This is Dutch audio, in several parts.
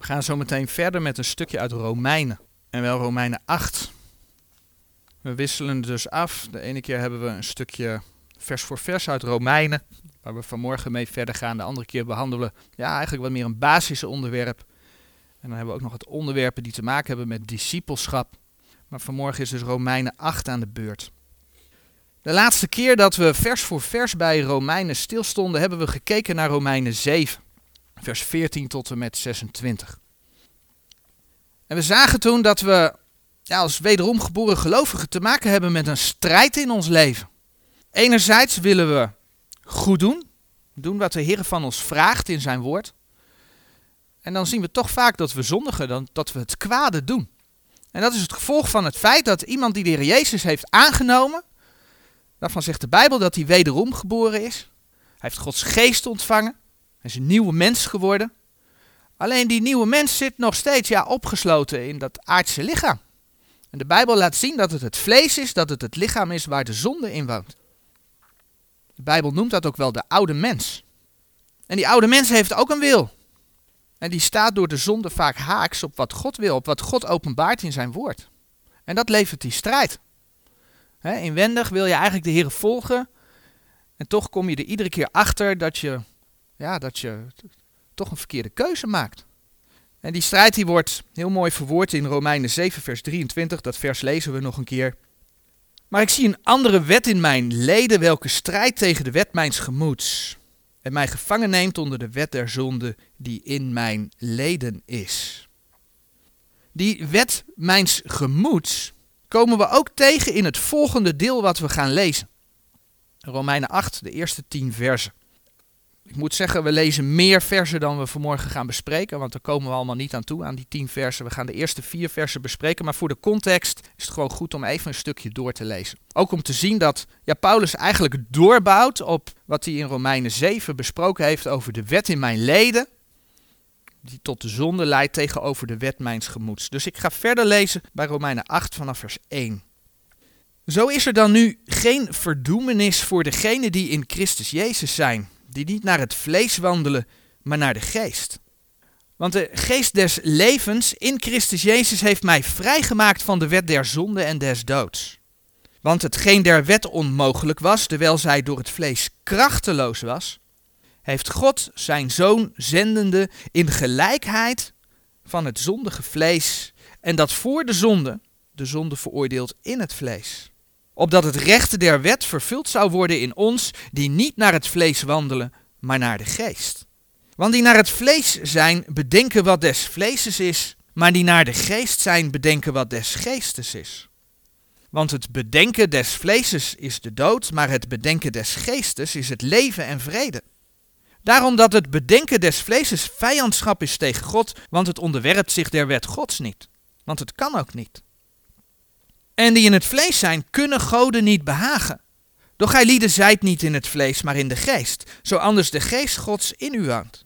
We gaan zo meteen verder met een stukje uit Romeinen. En wel Romeinen 8. We wisselen dus af. De ene keer hebben we een stukje vers voor vers uit Romeinen, waar we vanmorgen mee verder gaan. De andere keer behandelen we ja, eigenlijk wat meer een basisonderwerp. En dan hebben we ook nog het onderwerpen die te maken hebben met discipelschap. Maar vanmorgen is dus Romeinen 8 aan de beurt. De laatste keer dat we vers voor vers bij Romeinen stilstonden, hebben we gekeken naar Romeinen 7, vers 14 tot en met 26. En we zagen toen dat we ja, als wederom geboren gelovigen te maken hebben met een strijd in ons leven. Enerzijds willen we goed doen, doen wat de Heer van ons vraagt in zijn woord. En dan zien we toch vaak dat we zondigen, dan, dat we het kwade doen. En dat is het gevolg van het feit dat iemand die de Heer Jezus heeft aangenomen, daarvan zegt de Bijbel dat hij wederom geboren is. Hij heeft Gods geest ontvangen, hij is een nieuwe mens geworden. Alleen die nieuwe mens zit nog steeds ja, opgesloten in dat aardse lichaam. En de Bijbel laat zien dat het het vlees is, dat het het lichaam is waar de zonde in woont. De Bijbel noemt dat ook wel de oude mens. En die oude mens heeft ook een wil. En die staat door de zonde vaak haaks op wat God wil, op wat God openbaart in zijn woord. En dat levert die strijd. Inwendig wil je eigenlijk de Heer volgen. En toch kom je er iedere keer achter dat je, ja, dat je toch een verkeerde keuze maakt. En die strijd die wordt heel mooi verwoord in Romeinen 7, vers 23. Dat vers lezen we nog een keer. Maar ik zie een andere wet in mijn leden, welke strijd tegen de wet mijns gemoeds. En mij gevangen neemt onder de wet der zonde die in mijn leden is. Die wet mijns gemoeds komen we ook tegen in het volgende deel wat we gaan lezen. Romeinen 8, de eerste 10 versen. Ik moet zeggen, we lezen meer versen dan we vanmorgen gaan bespreken, want daar komen we allemaal niet aan toe, aan die tien versen. We gaan de eerste vier versen bespreken, maar voor de context is het gewoon goed om even een stukje door te lezen. Ook om te zien dat ja, Paulus eigenlijk doorbouwt op wat hij in Romeinen 7 besproken heeft over de wet in mijn leden, die tot de zonde leidt tegenover de wet mijns gemoeds. Dus ik ga verder lezen bij Romeinen 8 vanaf vers 1. Zo is er dan nu geen verdoemenis voor degenen die in Christus Jezus zijn die niet naar het vlees wandelen, maar naar de geest. Want de geest des levens in Christus Jezus heeft mij vrijgemaakt van de wet der zonde en des doods. Want hetgeen der wet onmogelijk was, terwijl zij door het vlees krachteloos was, heeft God zijn zoon zendende in gelijkheid van het zondige vlees en dat voor de zonde, de zonde veroordeeld in het vlees opdat het rechte der wet vervuld zou worden in ons, die niet naar het vlees wandelen, maar naar de geest. Want die naar het vlees zijn, bedenken wat des vleeses is, maar die naar de geest zijn, bedenken wat des geestes is. Want het bedenken des vleeses is de dood, maar het bedenken des geestes is het leven en vrede. Daarom dat het bedenken des vleeses vijandschap is tegen God, want het onderwerpt zich der wet Gods niet. Want het kan ook niet en die in het vlees zijn, kunnen goden niet behagen. Doch gij lieden zijt niet in het vlees, maar in de geest, zo anders de geest gods in u woont.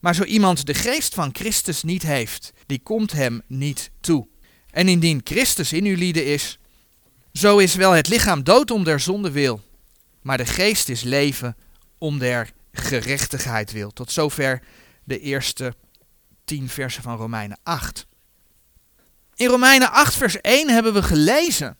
Maar zo iemand de geest van Christus niet heeft, die komt hem niet toe. En indien Christus in uw lieden is, zo is wel het lichaam dood om der zonde wil, maar de geest is leven om der gerechtigheid wil. Tot zover de eerste tien versen van Romeinen 8. In Romeinen 8, vers 1 hebben we gelezen.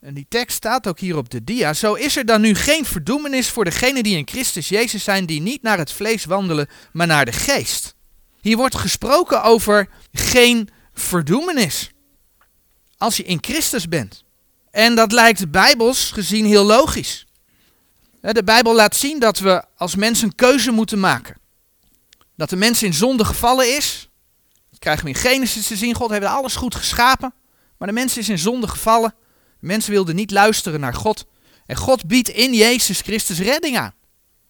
En die tekst staat ook hier op de dia. Zo is er dan nu geen verdoemenis voor degenen die in Christus Jezus zijn, die niet naar het vlees wandelen, maar naar de geest. Hier wordt gesproken over geen verdoemenis. Als je in Christus bent. En dat lijkt bijbels gezien heel logisch. De Bijbel laat zien dat we als mensen een keuze moeten maken. Dat de mens in zonde gevallen is krijgen we in Genesis te zien, God heeft alles goed geschapen, maar de mens is in zonde gevallen. De mensen wilden niet luisteren naar God. En God biedt in Jezus Christus redding aan.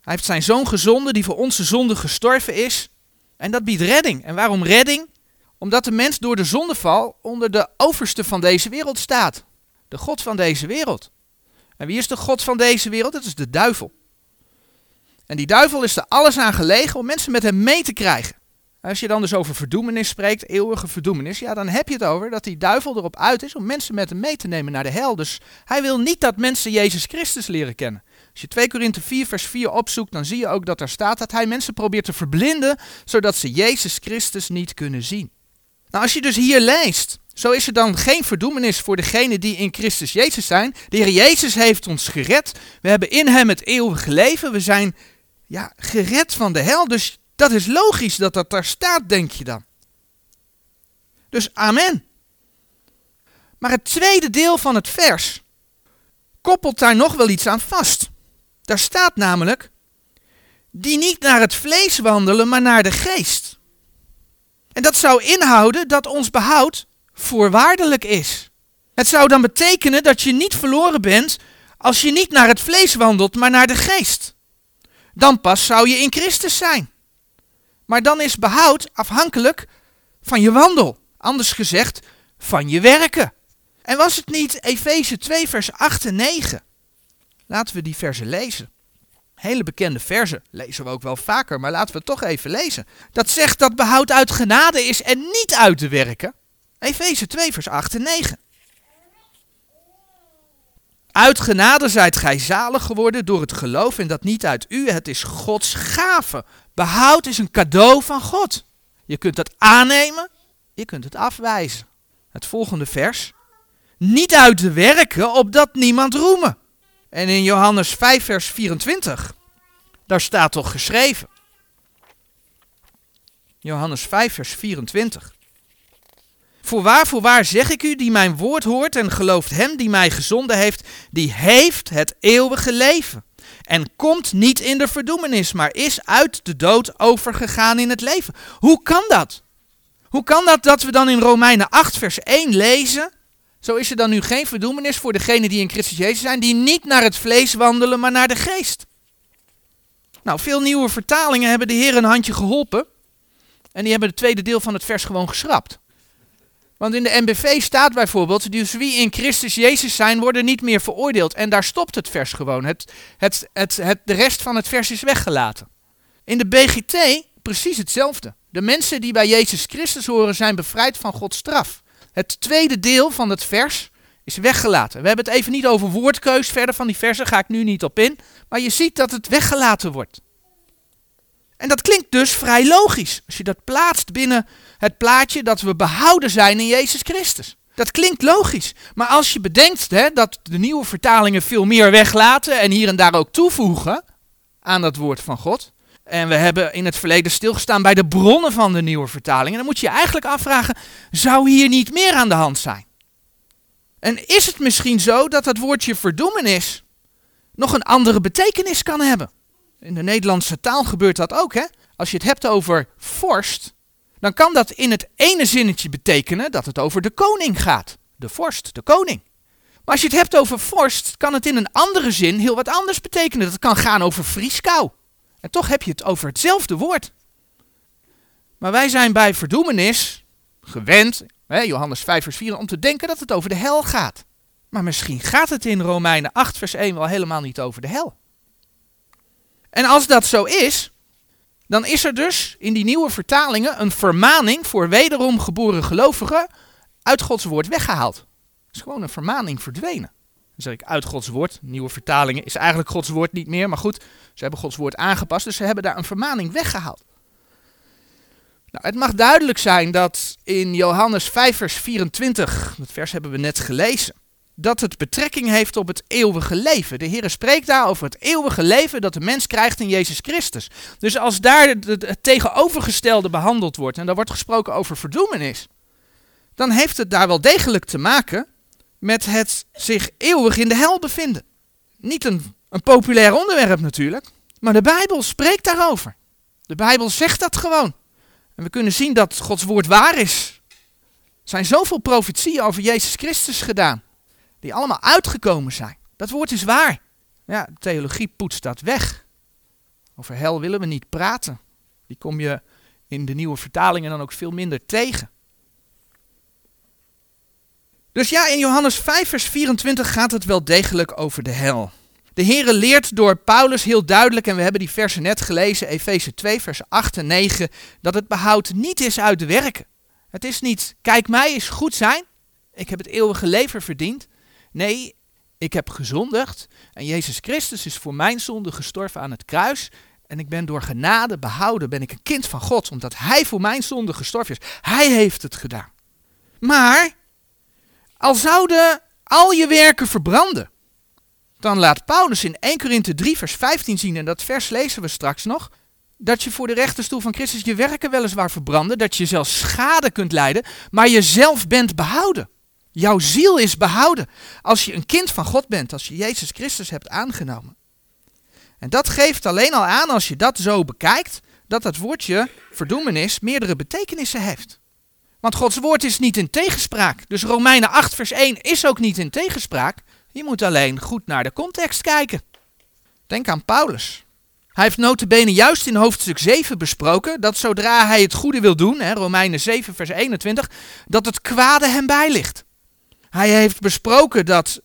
Hij heeft zijn zoon gezonden die voor onze zonde gestorven is. En dat biedt redding. En waarom redding? Omdat de mens door de zondeval onder de overste van deze wereld staat. De God van deze wereld. En wie is de God van deze wereld? Dat is de duivel. En die duivel is er alles aan gelegen om mensen met hem mee te krijgen. Als je dan dus over verdoemenis spreekt, eeuwige verdoemenis, ja, dan heb je het over dat die duivel erop uit is om mensen met hem mee te nemen naar de hel. Dus hij wil niet dat mensen Jezus Christus leren kennen. Als je 2 Korinthe 4 vers 4 opzoekt, dan zie je ook dat er staat dat hij mensen probeert te verblinden, zodat ze Jezus Christus niet kunnen zien. Nou, als je dus hier leest, zo is er dan geen verdoemenis voor degenen die in Christus Jezus zijn. De Heer Jezus heeft ons gered. We hebben in Hem het eeuwige leven. We zijn ja, gered van de hel. Dus dat is logisch dat dat daar staat, denk je dan. Dus amen. Maar het tweede deel van het vers koppelt daar nog wel iets aan vast. Daar staat namelijk, die niet naar het vlees wandelen, maar naar de geest. En dat zou inhouden dat ons behoud voorwaardelijk is. Het zou dan betekenen dat je niet verloren bent als je niet naar het vlees wandelt, maar naar de geest. Dan pas zou je in Christus zijn. Maar dan is behoud afhankelijk van je wandel. Anders gezegd, van je werken. En was het niet Efeze 2, vers 8 en 9? Laten we die versen lezen. Hele bekende versen, lezen we ook wel vaker, maar laten we het toch even lezen. Dat zegt dat behoud uit genade is en niet uit de werken. Efeze 2, vers 8 en 9. Uit genade zijt gij zalig geworden door het geloof en dat niet uit u, het is Gods gave. Behoud is een cadeau van God. Je kunt het aannemen, je kunt het afwijzen. Het volgende vers. Niet uit de werken, opdat niemand roemen. En in Johannes 5, vers 24, daar staat toch geschreven. Johannes 5, vers 24. Voorwaar, voorwaar zeg ik u, die mijn woord hoort en gelooft hem die mij gezonden heeft, die heeft het eeuwige leven. En komt niet in de verdoemenis, maar is uit de dood overgegaan in het leven. Hoe kan dat? Hoe kan dat dat we dan in Romeinen 8, vers 1 lezen? Zo is er dan nu geen verdoemenis voor degenen die in Christus Jezus zijn, die niet naar het vlees wandelen, maar naar de geest. Nou, veel nieuwe vertalingen hebben de Heer een handje geholpen. En die hebben het tweede deel van het vers gewoon geschrapt. Want in de MBV staat bijvoorbeeld, dus wie in Christus Jezus zijn, worden niet meer veroordeeld. En daar stopt het vers gewoon. Het, het, het, de rest van het vers is weggelaten. In de BGT precies hetzelfde. De mensen die bij Jezus Christus horen zijn bevrijd van Gods straf. Het tweede deel van het vers is weggelaten. We hebben het even niet over woordkeus, verder van die versen ga ik nu niet op in. Maar je ziet dat het weggelaten wordt. En dat klinkt dus vrij logisch. Als je dat plaatst binnen het plaatje dat we behouden zijn in Jezus Christus. Dat klinkt logisch. Maar als je bedenkt hè, dat de nieuwe vertalingen veel meer weglaten en hier en daar ook toevoegen aan dat woord van God. En we hebben in het verleden stilgestaan bij de bronnen van de nieuwe vertalingen. Dan moet je je eigenlijk afvragen, zou hier niet meer aan de hand zijn? En is het misschien zo dat het woordje verdoemenis nog een andere betekenis kan hebben? In de Nederlandse taal gebeurt dat ook, hè? Als je het hebt over vorst, dan kan dat in het ene zinnetje betekenen dat het over de koning gaat. De vorst, de koning. Maar als je het hebt over vorst, kan het in een andere zin heel wat anders betekenen. Dat kan gaan over vrieskou. En toch heb je het over hetzelfde woord. Maar wij zijn bij verdoemenis gewend, hè, Johannes 5 vers 4, om te denken dat het over de hel gaat. Maar misschien gaat het in Romeinen 8 vers 1 wel helemaal niet over de hel. En als dat zo is, dan is er dus in die nieuwe vertalingen een vermaning voor wederom geboren gelovigen uit Gods woord weggehaald. Het is gewoon een vermaning verdwenen. Dan zeg ik uit Gods woord, nieuwe vertalingen is eigenlijk Gods woord niet meer, maar goed, ze hebben Gods woord aangepast, dus ze hebben daar een vermaning weggehaald. Nou, het mag duidelijk zijn dat in Johannes 5 vers 24, dat vers hebben we net gelezen, dat het betrekking heeft op het eeuwige leven. De Heer spreekt daar over het eeuwige leven dat de mens krijgt in Jezus Christus. Dus als daar het tegenovergestelde behandeld wordt en daar wordt gesproken over verdoemenis, dan heeft het daar wel degelijk te maken met het zich eeuwig in de hel bevinden. Niet een, een populair onderwerp natuurlijk, maar de Bijbel spreekt daarover. De Bijbel zegt dat gewoon. En we kunnen zien dat Gods woord waar is. Er zijn zoveel profetieën over Jezus Christus gedaan die allemaal uitgekomen zijn. Dat woord is waar. Ja, theologie poetst dat weg. Over hel willen we niet praten. Die kom je in de nieuwe vertalingen dan ook veel minder tegen. Dus ja, in Johannes 5, vers 24 gaat het wel degelijk over de hel. De Heere leert door Paulus heel duidelijk, en we hebben die versen net gelezen, Efeze 2, vers 8 en 9, dat het behoud niet is uit de werken. Het is niet, kijk mij is goed zijn, ik heb het eeuwige leven verdiend. Nee, Ik heb gezondigd en Jezus Christus is voor mijn zonde gestorven aan het kruis. En ik ben door genade behouden, ben ik een kind van God, omdat Hij voor mijn zonde gestorven is. Hij heeft het gedaan. Maar, al zouden al je werken verbranden, dan laat Paulus in 1 Korinthe 3 vers 15 zien, en dat vers lezen we straks nog, dat je voor de rechterstoel van Christus je werken weliswaar verbranden, dat je zelfs schade kunt lijden, maar jezelf bent behouden. Jouw ziel is behouden als je een kind van God bent, als je Jezus Christus hebt aangenomen. En dat geeft alleen al aan, als je dat zo bekijkt, dat het woordje verdoemenis meerdere betekenissen heeft. Want Gods woord is niet in tegenspraak. Dus Romeinen 8, vers 1 is ook niet in tegenspraak. Je moet alleen goed naar de context kijken. Denk aan Paulus. Hij heeft notabene juist in hoofdstuk 7 besproken dat zodra hij het goede wil doen, hè, Romeinen 7 vers 21, dat het kwade hem bijligt. Hij heeft besproken dat,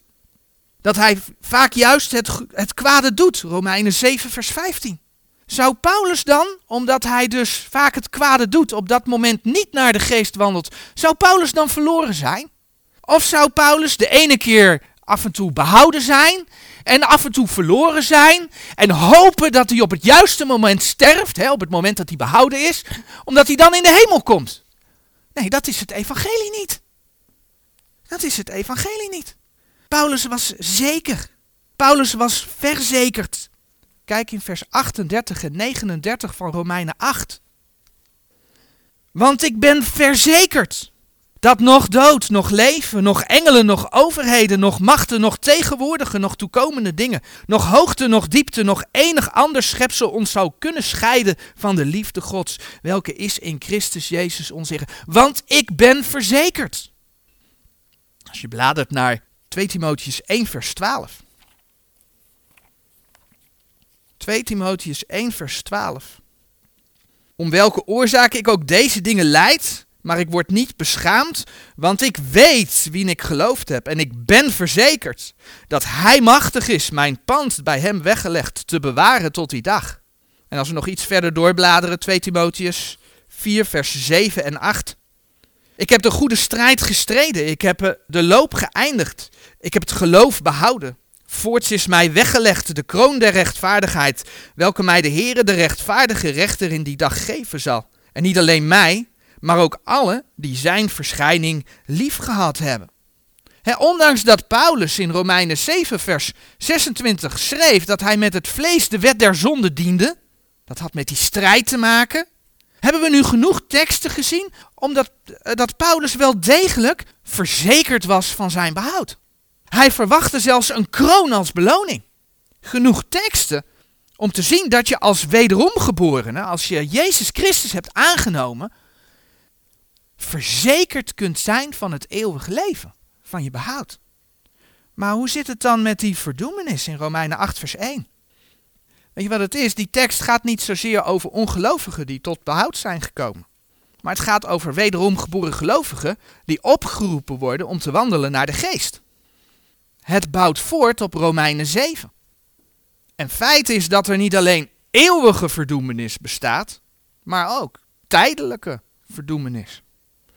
dat hij vaak juist het, het kwade doet, Romeinen 7 vers 15. Zou Paulus dan, omdat hij dus vaak het kwade doet, op dat moment niet naar de geest wandelt, zou Paulus dan verloren zijn? Of zou Paulus de ene keer af en toe behouden zijn en af en toe verloren zijn en hopen dat hij op het juiste moment sterft, hè, op het moment dat hij behouden is, omdat hij dan in de hemel komt. Nee, dat is het evangelie niet. Dat is het evangelie niet. Paulus was zeker. Paulus was verzekerd. Kijk in vers 38 en 39 van Romeinen 8. Want ik ben verzekerd dat nog dood, nog leven, nog engelen, nog overheden, nog machten, nog tegenwoordige, nog toekomende dingen, nog hoogte, nog diepte, nog enig ander schepsel ons zou kunnen scheiden van de liefde Gods, welke is in Christus Jezus ons. Want ik ben verzekerd. Als je bladert naar 2 Timotheus 1 vers 12. 2 Timotheus 1 vers 12. Om welke oorzaak ik ook deze dingen leid, maar ik word niet beschaamd, want ik weet wie ik geloofd heb en ik ben verzekerd dat Hij machtig is mijn pand bij Hem weggelegd te bewaren tot die dag. En als we nog iets verder doorbladeren, 2 Timotheus 4 vers 7 en 8. Ik heb de goede strijd gestreden, ik heb de loop geëindigd, ik heb het geloof behouden. Voorts is mij weggelegd de kroon der rechtvaardigheid, welke mij de Heere de rechtvaardige rechter in die dag geven zal. En niet alleen mij, maar ook alle die zijn verschijning lief gehad hebben. ondanks dat Paulus in Romeinen 7 vers 26 schreef dat hij met het vlees de wet der zonde diende, dat had met die strijd te maken, hebben we nu genoeg teksten gezien omdat eh, dat Paulus wel degelijk verzekerd was van zijn behoud. Hij verwachtte zelfs een kroon als beloning. Genoeg teksten om te zien dat je als wederomgeborene, als je Jezus Christus hebt aangenomen, verzekerd kunt zijn van het eeuwige leven, van je behoud. Maar hoe zit het dan met die verdoemenis in Romeinen 8, vers 1? Weet je wat het is? Die tekst gaat niet zozeer over ongelovigen die tot behoud zijn gekomen. Maar het gaat over wederom geboren gelovigen die opgeroepen worden om te wandelen naar de geest. Het bouwt voort op Romeinen 7. En feit is dat er niet alleen eeuwige verdoemenis bestaat, maar ook tijdelijke verdoemenis.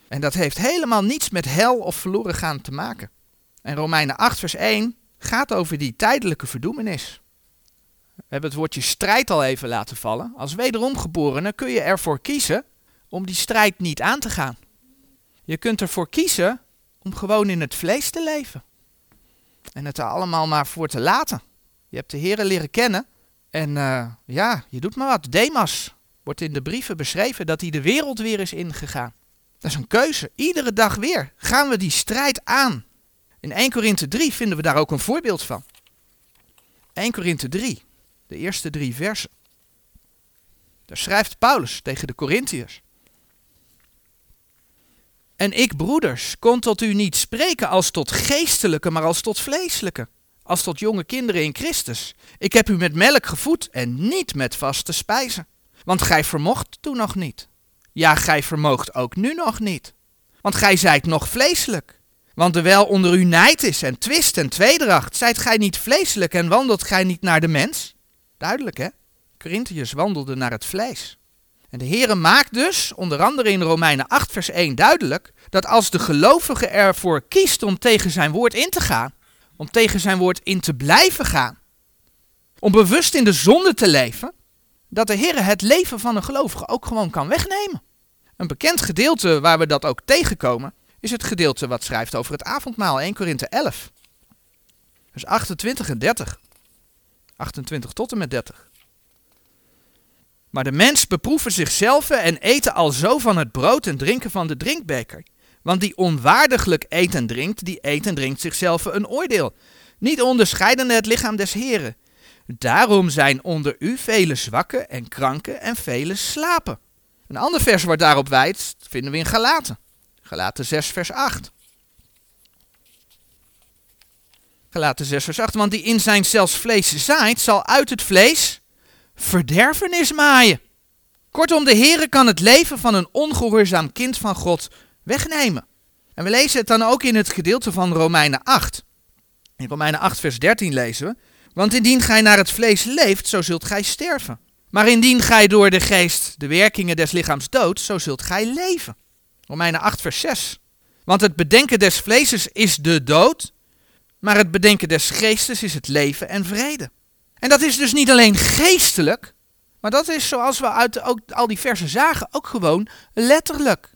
En dat heeft helemaal niets met hel of verloren gaan te maken. En Romeinen 8, vers 1 gaat over die tijdelijke verdoemenis. We hebben het woordje strijd al even laten vallen. Als wederomgeborene kun je ervoor kiezen om die strijd niet aan te gaan. Je kunt ervoor kiezen om gewoon in het vlees te leven. En het er allemaal maar voor te laten. Je hebt de Heeren leren kennen. En uh, ja, je doet maar wat. Demas wordt in de brieven beschreven dat hij de wereld weer is ingegaan. Dat is een keuze. Iedere dag weer gaan we die strijd aan. In 1 Korinthe 3 vinden we daar ook een voorbeeld van. 1 Korinthe 3, de eerste drie versen. Daar schrijft Paulus tegen de Corinthiërs. En ik, broeders, kon tot u niet spreken als tot geestelijke, maar als tot vleeselijke, als tot jonge kinderen in Christus. Ik heb u met melk gevoed en niet met vaste spijzen. Want gij vermocht toen nog niet. Ja, gij vermoogt ook nu nog niet. Want gij zijt nog vleeselijk. Want terwijl onder u nijd is en twist en tweedracht, zijt gij niet vleeselijk en wandelt gij niet naar de mens? Duidelijk hè? Corinthiërs wandelden naar het vlees. En de Heere maakt dus, onder andere in Romeinen 8 vers 1 duidelijk, dat als de gelovige ervoor kiest om tegen zijn woord in te gaan, om tegen zijn woord in te blijven gaan, om bewust in de zonde te leven, dat de Heer het leven van een gelovige ook gewoon kan wegnemen. Een bekend gedeelte waar we dat ook tegenkomen, is het gedeelte wat schrijft over het avondmaal, 1 Korinthe 11. Dus 28 en 30. 28 tot en met 30. Maar de mens beproeven zichzelf en eten al zo van het brood en drinken van de drinkbeker. Want die onwaardiglijk eet en drinkt, die eet en drinkt zichzelf een oordeel. Niet onderscheidende het lichaam des Heren. Daarom zijn onder u vele zwakken en kranken en vele slapen. Een ander vers waar daarop wijst, vinden we in Galaten. Galaten 6 vers 8. Galaten 6 vers 8. Want die in zijn zelfs vlees zaait, zal uit het vlees verderfenis maaien. Kortom, de Heere kan het leven van een ongehoorzaam kind van God wegnemen. En we lezen het dan ook in het gedeelte van Romeinen 8. In Romeinen 8 vers 13 lezen we. Want indien gij naar het vlees leeft, zo zult gij sterven. Maar indien gij door de geest de werkingen des lichaams doodt, zo zult gij leven. Romeinen 8 vers 6. Want het bedenken des vleeses is de dood, maar het bedenken des geestes is het leven en vrede. En dat is dus niet alleen geestelijk, maar dat is zoals we uit ook al die versen zagen, ook gewoon letterlijk.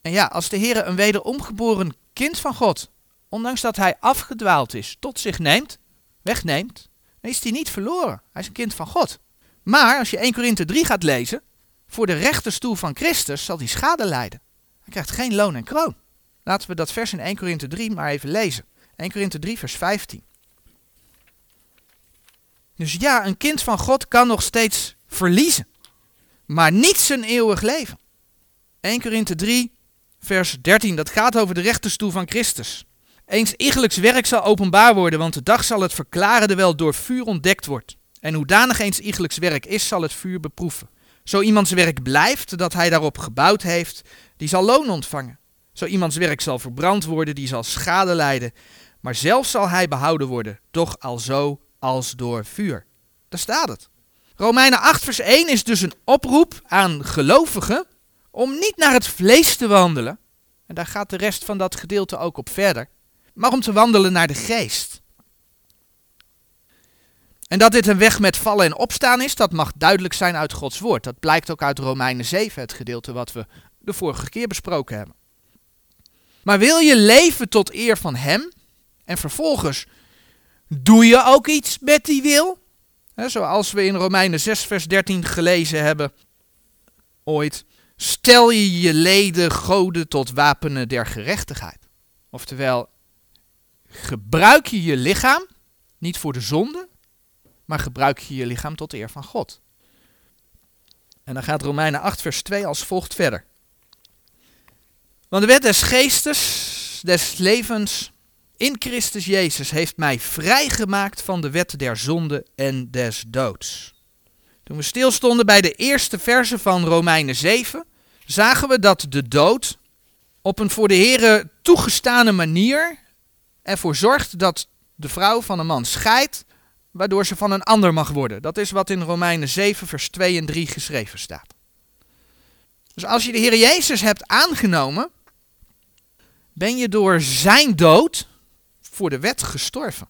En ja, als de Heer een wederomgeboren kind van God, ondanks dat hij afgedwaald is, tot zich neemt, wegneemt, dan is hij niet verloren. Hij is een kind van God. Maar als je 1 Korinthe 3 gaat lezen, voor de rechterstoel van Christus zal hij schade lijden. Hij krijgt geen loon en kroon. Laten we dat vers in 1 Korinthe 3 maar even lezen. 1 Korinthe 3 vers 15. Dus ja, een kind van God kan nog steeds verliezen, maar niet zijn eeuwig leven. 1 Korinthe 3 vers 13, dat gaat over de rechterstoel van Christus. Eens iegelijks werk zal openbaar worden, want de dag zal het verklaren terwijl door vuur ontdekt wordt. En hoedanig eens iegelijks werk is, zal het vuur beproeven. Zo iemands werk blijft, dat hij daarop gebouwd heeft, die zal loon ontvangen. Zo iemands werk zal verbrand worden, die zal schade lijden. Maar zelf zal hij behouden worden, toch al zo als door vuur. Daar staat het. Romeinen 8 vers 1 is dus een oproep aan gelovigen om niet naar het vlees te wandelen. En daar gaat de rest van dat gedeelte ook op verder. Maar om te wandelen naar de geest. En dat dit een weg met vallen en opstaan is, dat mag duidelijk zijn uit Gods woord. Dat blijkt ook uit Romeinen 7, het gedeelte wat we de vorige keer besproken hebben. Maar wil je leven tot eer van Hem en vervolgens doe je ook iets met die wil? zoals we in Romeinen 6, vers 13 gelezen hebben ooit. Stel je je leden goden tot wapenen der gerechtigheid. Oftewel, gebruik je je lichaam niet voor de zonde, maar gebruik je je lichaam tot eer van God. En dan gaat Romeinen 8, vers 2 als volgt verder. Want de wet des geestes, des levens in Christus Jezus heeft mij vrijgemaakt van de wet der zonde en des doods. Toen we stilstonden bij de eerste verse van Romeinen 7, zagen we dat de dood op een voor de Here toegestane manier ervoor zorgt dat de vrouw van een man scheidt, waardoor ze van een ander mag worden. Dat is wat in Romeinen 7, vers 2 en 3 geschreven staat. Dus als je de Heer Jezus hebt aangenomen, ben je door zijn dood voor de wet gestorven.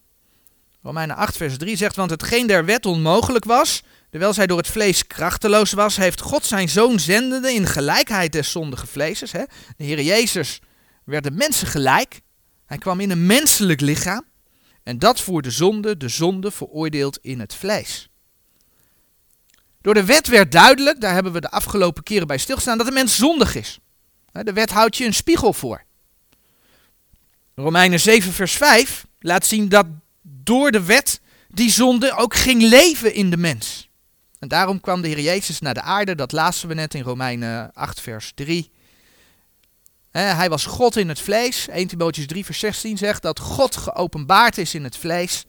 Romeinen 8, vers 3 zegt, want hetgeen der wet onmogelijk was, terwijl zij door het vlees krachteloos was, heeft God zijn zoon zendende in gelijkheid des zondige vleeses. Hè? De Heer Jezus werd de mensen gelijk. Hij kwam in een menselijk lichaam. En dat voor de zonde, de zonde veroordeeld in het vlees. Door de wet werd duidelijk, daar hebben we de afgelopen keren bij stilgestaan, dat de mens zondig is. De wet houdt je een spiegel voor. Romeinen 7, vers 5 laat zien dat door de wet die zonde ook ging leven in de mens. En daarom kwam de Heer Jezus naar de aarde, dat lazen we net in Romeinen 8, vers 3. hij was God in het vlees. 1 Timotheüs 3, vers 16 zegt dat God geopenbaard is in het vlees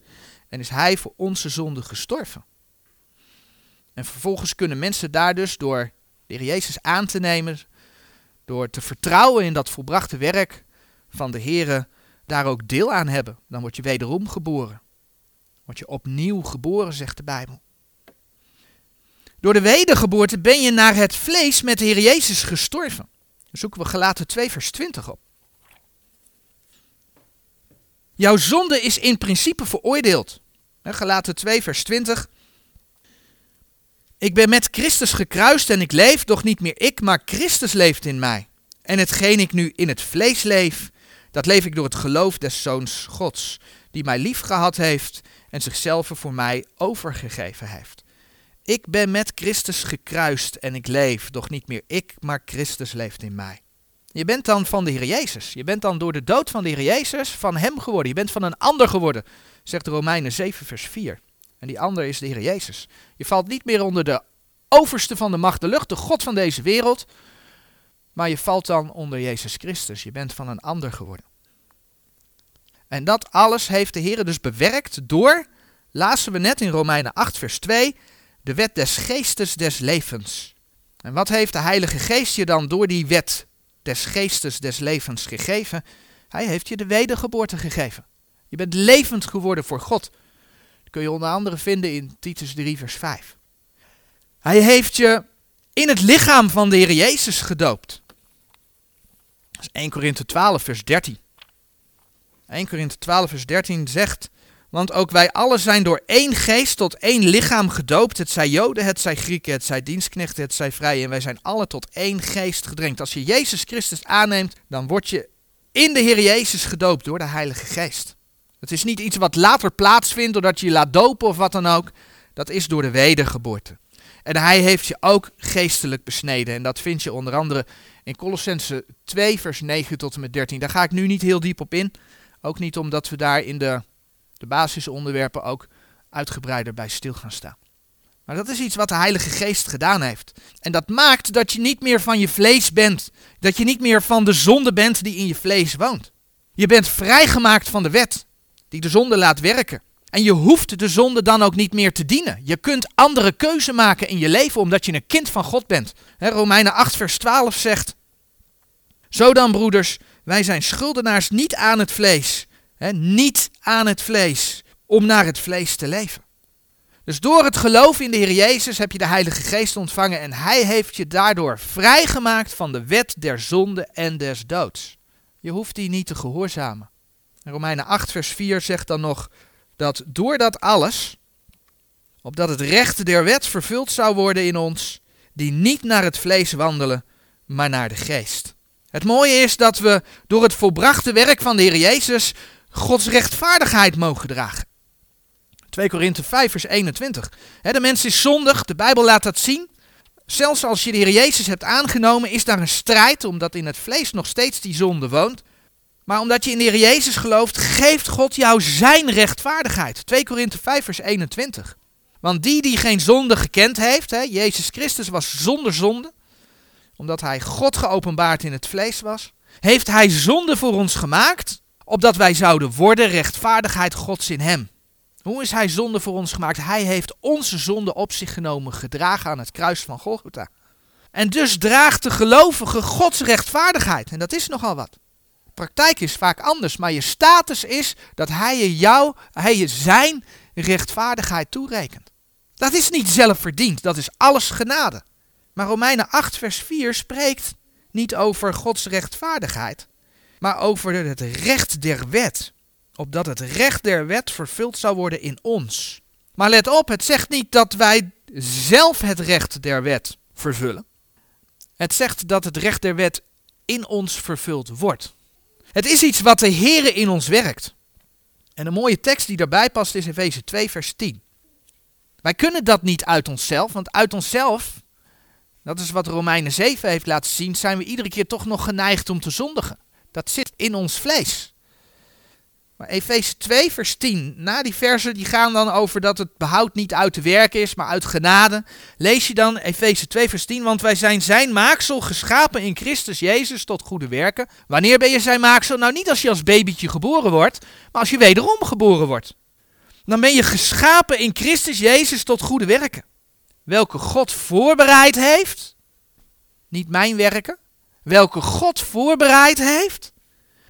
en is hij voor onze zonde gestorven. En vervolgens kunnen mensen daar dus door de Heer Jezus aan te nemen, door te vertrouwen in dat volbrachte werk van de Heer, daar ook deel aan hebben. Dan word je wederom geboren. Word je opnieuw geboren, zegt de Bijbel. Door de wedergeboorte ben je naar het vlees met de Heer Jezus gestorven. Zoeken we Galaten 2 vers 20 op. Jouw zonde is in principe veroordeeld. Gelaten 2, vers 20. Ik ben met Christus gekruist en ik leef, doch niet meer ik, maar Christus leeft in mij. En hetgeen ik nu in het vlees leef, dat leef ik door het geloof des Zoons Gods, die mij lief gehad heeft en zichzelf voor mij overgegeven heeft. Ik ben met Christus gekruist en ik leef, doch niet meer ik, maar Christus leeft in mij. Je bent dan van de Heer Jezus. Je bent dan door de dood van de Heer Jezus van Hem geworden. Je bent van een ander geworden, zegt Romeinen 7, vers 4. En die ander is de Heer Jezus. Je valt niet meer onder de overste van de macht, de lucht, de God van deze wereld. Maar je valt dan onder Jezus Christus. Je bent van een ander geworden. En dat alles heeft de Heer dus bewerkt door, lazen we net in Romeinen 8, vers 2, de wet des geestes des levens. En wat heeft de Heilige Geest je dan door die wet des geestes des levens gegeven? Hij heeft je de wedergeboorte gegeven. Je bent levend geworden voor God. Dat kun je onder andere vinden in Titus 3, vers 5. Hij heeft je in het lichaam van de Heer Jezus gedoopt. Dat is 1 Korinthe 12, vers 13. 1 Korinthe 12, vers 13 zegt, want ook wij allen zijn door één geest tot één lichaam gedoopt. Het zij Joden, het zij Grieken, het zij dienstknechten, het zij vrije. En wij zijn alle tot één geest gedrenkt. Als je Jezus Christus aanneemt, dan word je in de Heer Jezus gedoopt door de Heilige Geest. Het is niet iets wat later plaatsvindt doordat je je laat dopen of wat dan ook. Dat is door de wedergeboorte. En hij heeft je ook geestelijk besneden. En dat vind je onder andere in Colossense 2, vers 9 tot en met 13. Daar ga ik nu niet heel diep op in. Ook niet omdat we daar in de, de basisonderwerpen ook uitgebreider bij stil gaan staan. Maar dat is iets wat de Heilige Geest gedaan heeft. En dat maakt dat je niet meer van je vlees bent. Dat je niet meer van de zonde bent die in je vlees woont. Je bent vrijgemaakt van de wet die de zonde laat werken. En je hoeft de zonde dan ook niet meer te dienen. Je kunt andere keuze maken in je leven omdat je een kind van God bent. Romeinen 8, vers 12 zegt: Zo dan, broeders, wij zijn schuldenaars niet aan het vlees. niet aan het vlees, om naar het vlees te leven. Dus door het geloof in de Heer Jezus heb je de Heilige Geest ontvangen en Hij heeft je daardoor vrijgemaakt van de wet der zonde en des doods. Je hoeft die niet te gehoorzamen. Romeinen 8, vers 4 zegt dan nog dat door dat alles, opdat het recht der wet vervuld zou worden in ons, die niet naar het vlees wandelen, maar naar de geest. Het mooie is dat we door het volbrachte werk van de Heer Jezus Gods rechtvaardigheid mogen dragen. 2 Korinthe 5 vers 21. de mens is zondig, de Bijbel laat dat zien. Zelfs als je de Heer Jezus hebt aangenomen, is daar een strijd, omdat in het vlees nog steeds die zonde woont. Maar omdat je in de Heer Jezus gelooft, geeft God jou zijn rechtvaardigheid. 2 Korinthe 5 vers 21. Want die die geen zonde gekend heeft, hè, Jezus Christus was zonder zonde, omdat hij God geopenbaard in het vlees was, heeft hij zonde voor ons gemaakt, opdat wij zouden worden rechtvaardigheid Gods in hem. Hoe is hij zonde voor ons gemaakt? Hij heeft onze zonde op zich genomen, gedragen aan het kruis van Golgotha. En dus draagt de gelovige Gods rechtvaardigheid. En dat is nogal wat praktijk is vaak anders, maar je status is dat hij je jou, hij je zijn rechtvaardigheid toerekent. Dat is niet zelfverdiend, dat is alles genade. Maar Romeinen 8 vers 4 spreekt niet over Gods rechtvaardigheid, maar over het recht der wet. Opdat het recht der wet vervuld zou worden in ons. Maar let op, het zegt niet dat wij zelf het recht der wet vervullen. Het zegt dat het recht der wet in ons vervuld wordt. Het is iets wat de Heere in ons werkt. En een mooie tekst die daarbij past is Efeze 2, vers 10. Wij kunnen dat niet uit onszelf, want uit onszelf, dat is wat Romeinen 7 heeft laten zien, zijn we iedere keer toch nog geneigd om te zondigen. Dat zit in ons vlees. Maar Efeze 2, vers 10, na die versen die gaan dan over dat het behoud niet uit de werk is, maar uit genade. Lees je dan Efeze 2, vers 10, want wij zijn zijn maaksel geschapen in Christus Jezus tot goede werken. Wanneer ben je zijn maaksel? Nou niet als je als babytje geboren wordt, maar als je wederom geboren wordt. Dan ben je geschapen in Christus Jezus tot goede werken. Welke God voorbereid heeft, niet mijn werken, welke God voorbereid heeft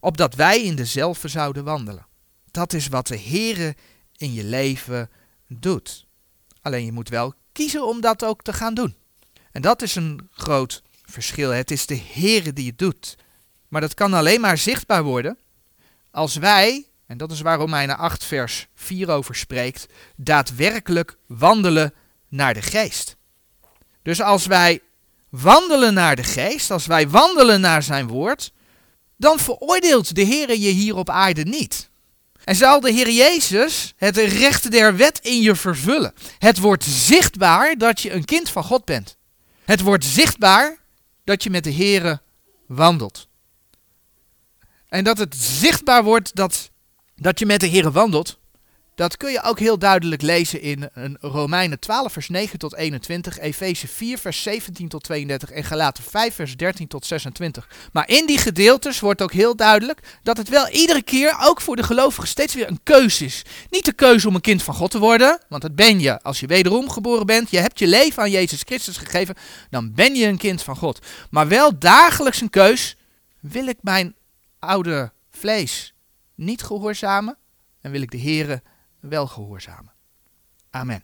opdat wij in dezelfde zouden wandelen. Dat is wat de Heere in je leven doet. Alleen je moet wel kiezen om dat ook te gaan doen. En dat is een groot verschil. Het is de Heere die het doet. Maar dat kan alleen maar zichtbaar worden als wij en dat is waar Romeinen 8 vers 4 over spreekt, daadwerkelijk wandelen naar de geest. Dus als wij wandelen naar de geest, als wij wandelen naar zijn woord, dan veroordeelt de Heer je hier op aarde niet. En zal de Heer Jezus het recht der wet in je vervullen. Het wordt zichtbaar dat je een kind van God bent. Het wordt zichtbaar dat je met de Heer wandelt. En dat het zichtbaar wordt dat, dat je met de Heer wandelt, dat kun je ook heel duidelijk lezen in Romeinen 12, vers 9 tot 21, Efeze 4, vers 17 tot 32 en Galaten 5, vers 13 tot 26. Maar in die gedeeltes wordt ook heel duidelijk dat het wel iedere keer, ook voor de gelovigen, steeds weer een keuze is. Niet de keuze om een kind van God te worden, want dat ben je als je wederom geboren bent. Je hebt je leven aan Jezus Christus gegeven, dan ben je een kind van God. Maar wel dagelijks een keus, wil ik mijn oude vlees niet gehoorzamen en wil ik de Here wel gehoorzamen. Amen.